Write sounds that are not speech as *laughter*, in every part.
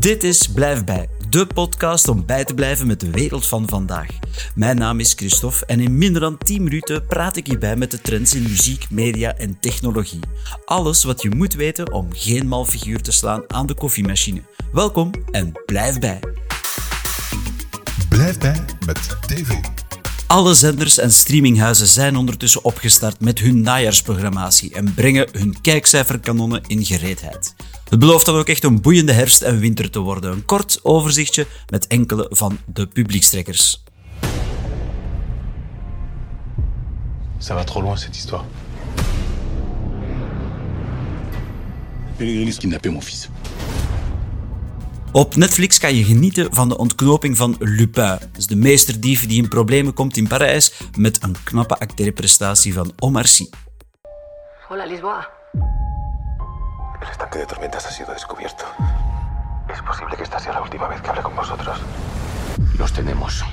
Dit is Blijf Bij, de podcast om bij te blijven met de wereld van vandaag. Mijn naam is Christophe en in minder dan 10 minuten praat ik hierbij met de trends in muziek, media en technologie. Alles wat je moet weten om geen mal figuur te slaan aan de koffiemachine. Welkom en blijf bij. Blijf bij met TV. Alle zenders en streaminghuizen zijn ondertussen opgestart met hun najaarsprogrammatie en brengen hun kijkcijferkanonnen in gereedheid. Het belooft dan ook echt een boeiende herfst en winter te worden. Een kort overzichtje met enkele van de publiekstrekkers. Ça va trop loin cette histoire. Pellegrini kidnappé mon fils. Op Netflix kan je genieten van de ontknoping van Lupin. Dat is de meesterdief die in problemen komt in Parijs met een knappe acteerprestatie van Omar Sy. Hola, Lisboa. El estanque de tormentas ha sido descubierto. Es posible que esta sea la última vez que hable con vosotros. Los tenemos.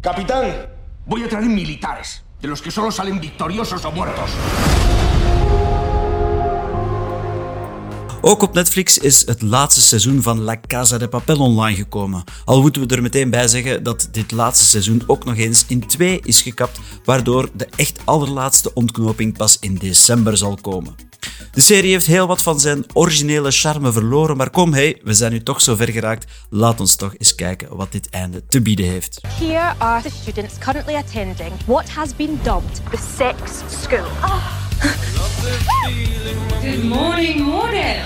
Capitán, voy a traer militares, de los que solo salen victoriosos o muertos. Ook op Netflix is het laatste seizoen van La Casa de Papel online gekomen. Al moeten we er meteen bij zeggen dat dit laatste seizoen ook nog eens in twee is gekapt, waardoor de echt allerlaatste ontknoping pas in december zal komen. De serie heeft heel wat van zijn originele charme verloren, maar kom hey, we zijn nu toch zo ver geraakt. Laat ons toch eens kijken wat dit einde te bieden heeft. Here are the students currently attending what has been dubbed the sex school. Good morning, morning.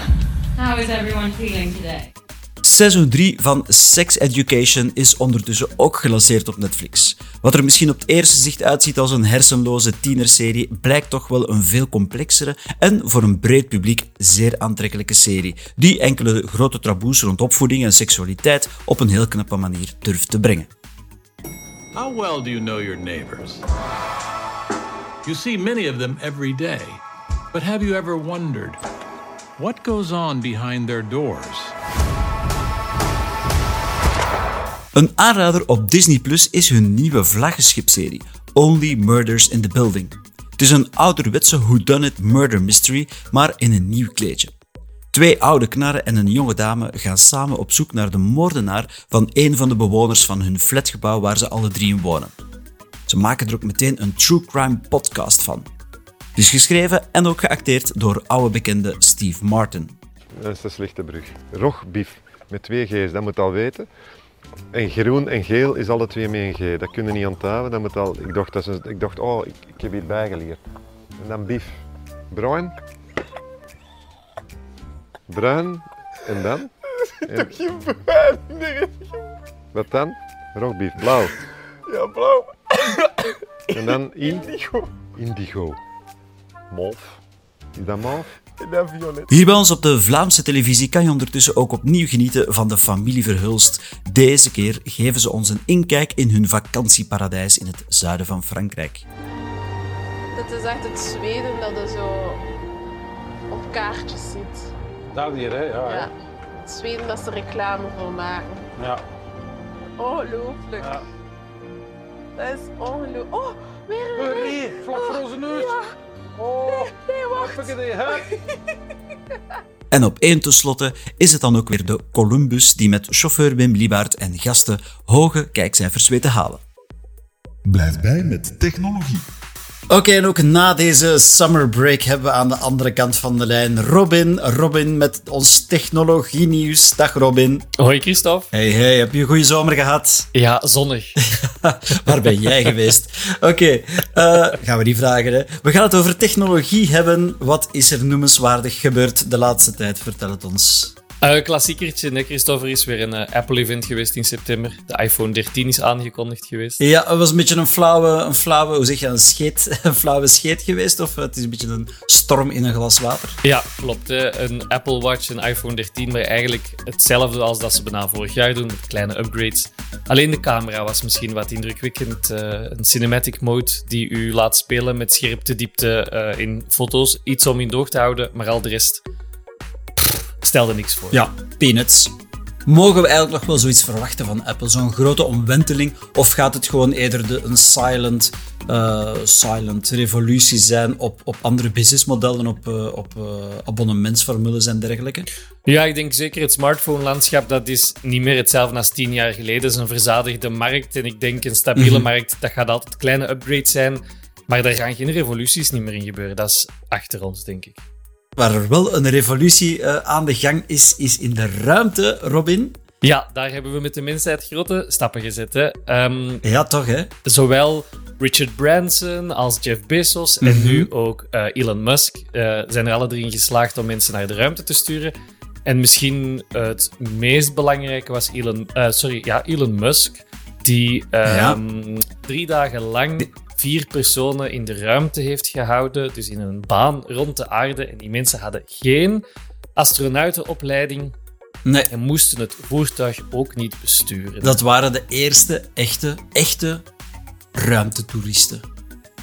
How is everyone feeling today? Seizoen 3 van Sex Education is ondertussen ook gelanceerd op Netflix. Wat er misschien op het eerste zicht uitziet als een hersenloze tienerserie, blijkt toch wel een veel complexere en voor een breed publiek zeer aantrekkelijke serie, die enkele grote taboes rond opvoeding en seksualiteit op een heel knappe manier durft te brengen. How well do you know your neighbors? You see many of them every day. But have you ever wondered what goes on behind their doors? Een aanrader op Disney Plus is hun nieuwe vlaggenschipserie, Only Murders in the Building. Het is een ouderwetse whodunit murder mystery, maar in een nieuw kleedje. Twee oude knarren en een jonge dame gaan samen op zoek naar de moordenaar van een van de bewoners van hun flatgebouw waar ze alle drie in wonen. Ze maken er ook meteen een true crime podcast van. Het is geschreven en ook geacteerd door oude bekende Steve Martin. Dat is een slechte brug. Rogbief met twee G's, dat moet al weten. En groen en geel is alle twee met een G. Dat kun je niet onthouden. Dat moet al, ik, dacht, dat is een- ik dacht, oh, ik, ik heb hier bijgeleerd. En dan bief. Bruin. Bruin. En dan? *laughs* En, Geen bruin, wat dan? Rogbief. Blauw. Ja, blauw. En dan *laughs* in? Indigo. Indigo. Mauve. Is dat mauve? En dan violet. Hier bij ons op de Vlaamse televisie kan je ondertussen ook opnieuw genieten van de familie Verhulst. Deze keer geven ze ons een inkijk in hun vakantieparadijs in het zuiden van Frankrijk. Het is echt het Zweden dat je zo op kaartjes ziet. Daar hier, hè? Ja. Ja. Het Zweden dat ze reclame voor maken. ja. Ongelooflijk. Ja. Dat is ongelooflijk. Oh, weer een Oh, rij. nee, vlak voor onze neus. Ja. Oh, Nee, wacht. die, hè? *laughs* En op één tenslotte is het dan ook weer de Columbus die met chauffeur Wim Liebaert en gasten hoge kijkcijfers weet te halen. Blijf bij met technologie. Oké, en ook na deze summer break hebben we aan de andere kant van de lijn Robin. Robin met ons technologie-nieuws. Dag Robin. Hoi Christophe. Hey, hey, heb je een goede zomer gehad? *laughs* Ja, zonnig. *laughs* Waar ben jij geweest? Oké, eh, gaan we die vragen. Hè? We gaan het over technologie hebben. Wat is er noemenswaardig gebeurd de laatste tijd? Vertel het ons. Uh, klassiekertje, hè, Christophe. Er is weer een eh, Apple-event geweest in september. De iPhone 13 is aangekondigd geweest. Ja, het was een beetje een flauwe, een flauwe hoe zeg je, een scheet, *laughs* een flauwe scheet geweest. Of het is een beetje een storm in een glas water. Ja, klopt. Hè. Een Apple Watch, een iPhone 13, maar eigenlijk hetzelfde als dat ze bijna vorig jaar doen, met kleine upgrades. Alleen de camera was misschien wat indrukwekkend. eh, een cinematic mode die u laat spelen met scherpte, diepte eh, in foto's. Iets om in de oog te houden, maar al de rest stelde niks voor. Ja, peanuts. Mogen we eigenlijk nog wel zoiets verwachten van Apple? Zo'n grote omwenteling? Of gaat het gewoon eerder de, een silent, uh, silent revolutie zijn op, op andere businessmodellen, op, uh, op uh, abonnementsformules en dergelijke? Ja, ik denk zeker het smartphone-landschap, dat is niet meer hetzelfde als tien jaar geleden. Het is een verzadigde markt en ik denk een stabiele mm -hmm. markt, dat gaat altijd kleine upgrades zijn. Maar daar gaan geen revoluties niet meer in gebeuren. Dat is achter ons, denk ik. Waar er wel een revolutie uh, aan de gang is, is in de ruimte, Robin. Ja, daar hebben we met de mensheid grote stappen gezet. Hè. Um, ja, toch, hè? Zowel Richard Branson als Jeff Bezos mm -hmm. en nu ook uh, Elon Musk uh, zijn er alle drie in geslaagd om mensen naar de ruimte te sturen. En misschien het meest belangrijke was Elon, sorry, ja, Elon Musk, die ja. drie dagen lang vier personen in de ruimte heeft gehouden, dus in een baan rond de aarde. En die mensen hadden geen astronautenopleiding nee. en moesten het voertuig ook niet besturen. Dat waren de eerste echte, echte ruimtetoeristen.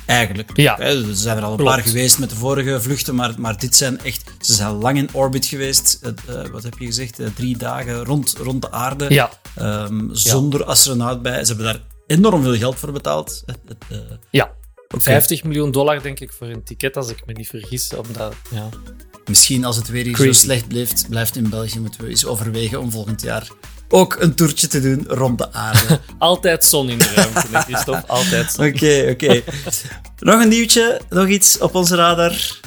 Eigenlijk. Ja, er zijn er al een klopt. paar geweest met de vorige vluchten, maar, maar dit zijn echt... Ze zijn lang in orbit geweest. Uh, wat heb je gezegd? Uh, drie dagen rond, rond de aarde. Ja. Um, zonder ja. astronaut bij. Ze hebben daar enorm veel geld voor betaald. Uh, ja, okay. 50 miljoen dollar denk ik voor een ticket, als ik me niet vergis. Omdat, ja. Misschien als het weer hier zo slecht blijft, blijft in België, moeten we eens overwegen om volgend jaar ook een toertje te doen rond de aarde. *laughs* Altijd zon in de ruimte, Christophe. Altijd zon. Oké, oké. Okay. *laughs* nog een nieuwtje, nog iets op onze radar.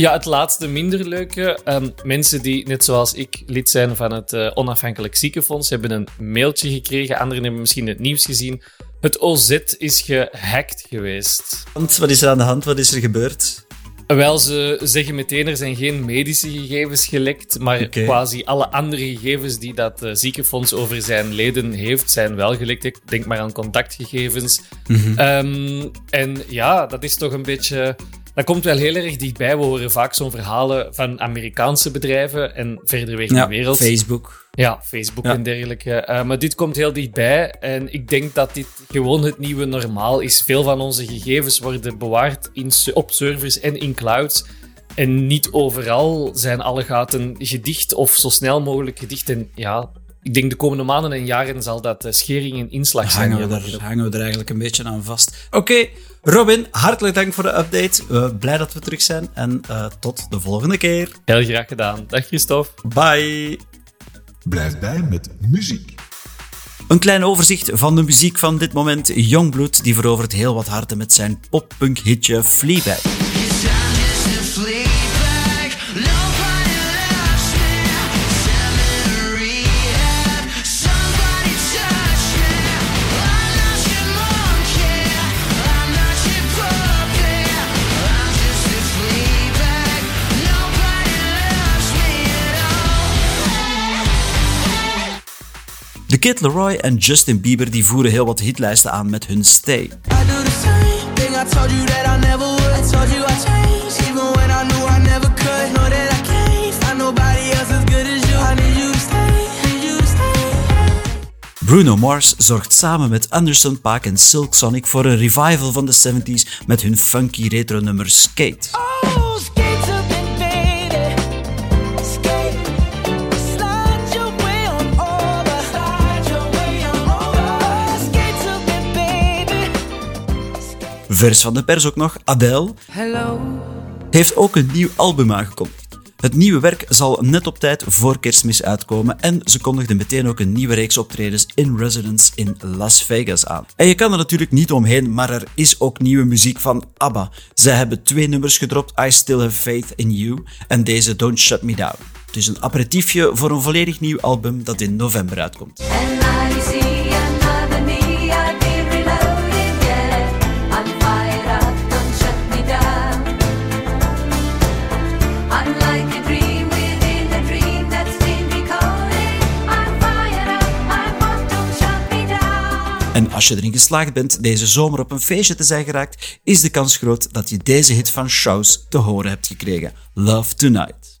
Ja, het laatste minder leuke. Um, mensen die, net zoals ik, lid zijn van het uh, Onafhankelijk Ziekenfonds, hebben een mailtje gekregen. Anderen hebben misschien het nieuws gezien. Het OZ is gehackt geweest. Want wat is er aan de hand? Wat is er gebeurd? Wel, ze zeggen meteen er zijn geen medische gegevens gelekt, maar quasi alle andere gegevens die dat uh, ziekenfonds over zijn leden heeft, zijn wel gelekt. Ik denk maar aan contactgegevens. Mhm. Um, en ja, dat is toch een beetje... Dat komt wel heel erg dichtbij. We horen vaak zo'n verhalen van Amerikaanse bedrijven en verder weg in Ja, de wereld. Facebook. Ja, Facebook Ja. en dergelijke. Uh, maar dit komt heel dichtbij. En ik denk dat dit gewoon het nieuwe normaal is. Veel van onze gegevens worden bewaard in, op servers en in clouds. En niet overal zijn alle gaten gedicht of zo snel mogelijk gedicht. En ja, ik denk de komende maanden en jaren zal dat eh, schering en inslag zijn. Hangen we, er, hangen we er eigenlijk een beetje aan vast. Oké, Robin, hartelijk dank voor de update. Uh, blij dat we terug zijn en uh, tot de volgende keer. Heel graag gedaan. Dag Christophe. Bye. Blijf bij met muziek. Een klein overzicht van de muziek van dit moment. Youngblood die verovert heel wat harten met zijn poppunk hitje Fleabag. De Kid Leroy en Justin Bieber die voeren heel wat hitlijsten aan met hun Stay. Bruno Mars zorgt samen met Anderson Paak en Silk Sonic voor een revival van de 70s met hun funky retro nummer Skate. Vers van de pers ook nog, Adele Hello. heeft ook een nieuw album aangekondigd. Het nieuwe werk zal net op tijd voor kerstmis uitkomen en ze kondigde meteen ook een nieuwe reeks optredens in residence in Las Vegas aan. En je kan er natuurlijk niet omheen, maar er is ook nieuwe muziek van ABBA. Zij hebben twee nummers gedropt, I Still Have Faith in You en deze Don't Shut Me Down. Dus een aperitiefje voor een volledig nieuw album dat in november uitkomt. Als je erin geslaagd bent deze zomer op een feestje te zijn geraakt, is de kans groot dat je deze hit van Shows te horen hebt gekregen. Love Tonight.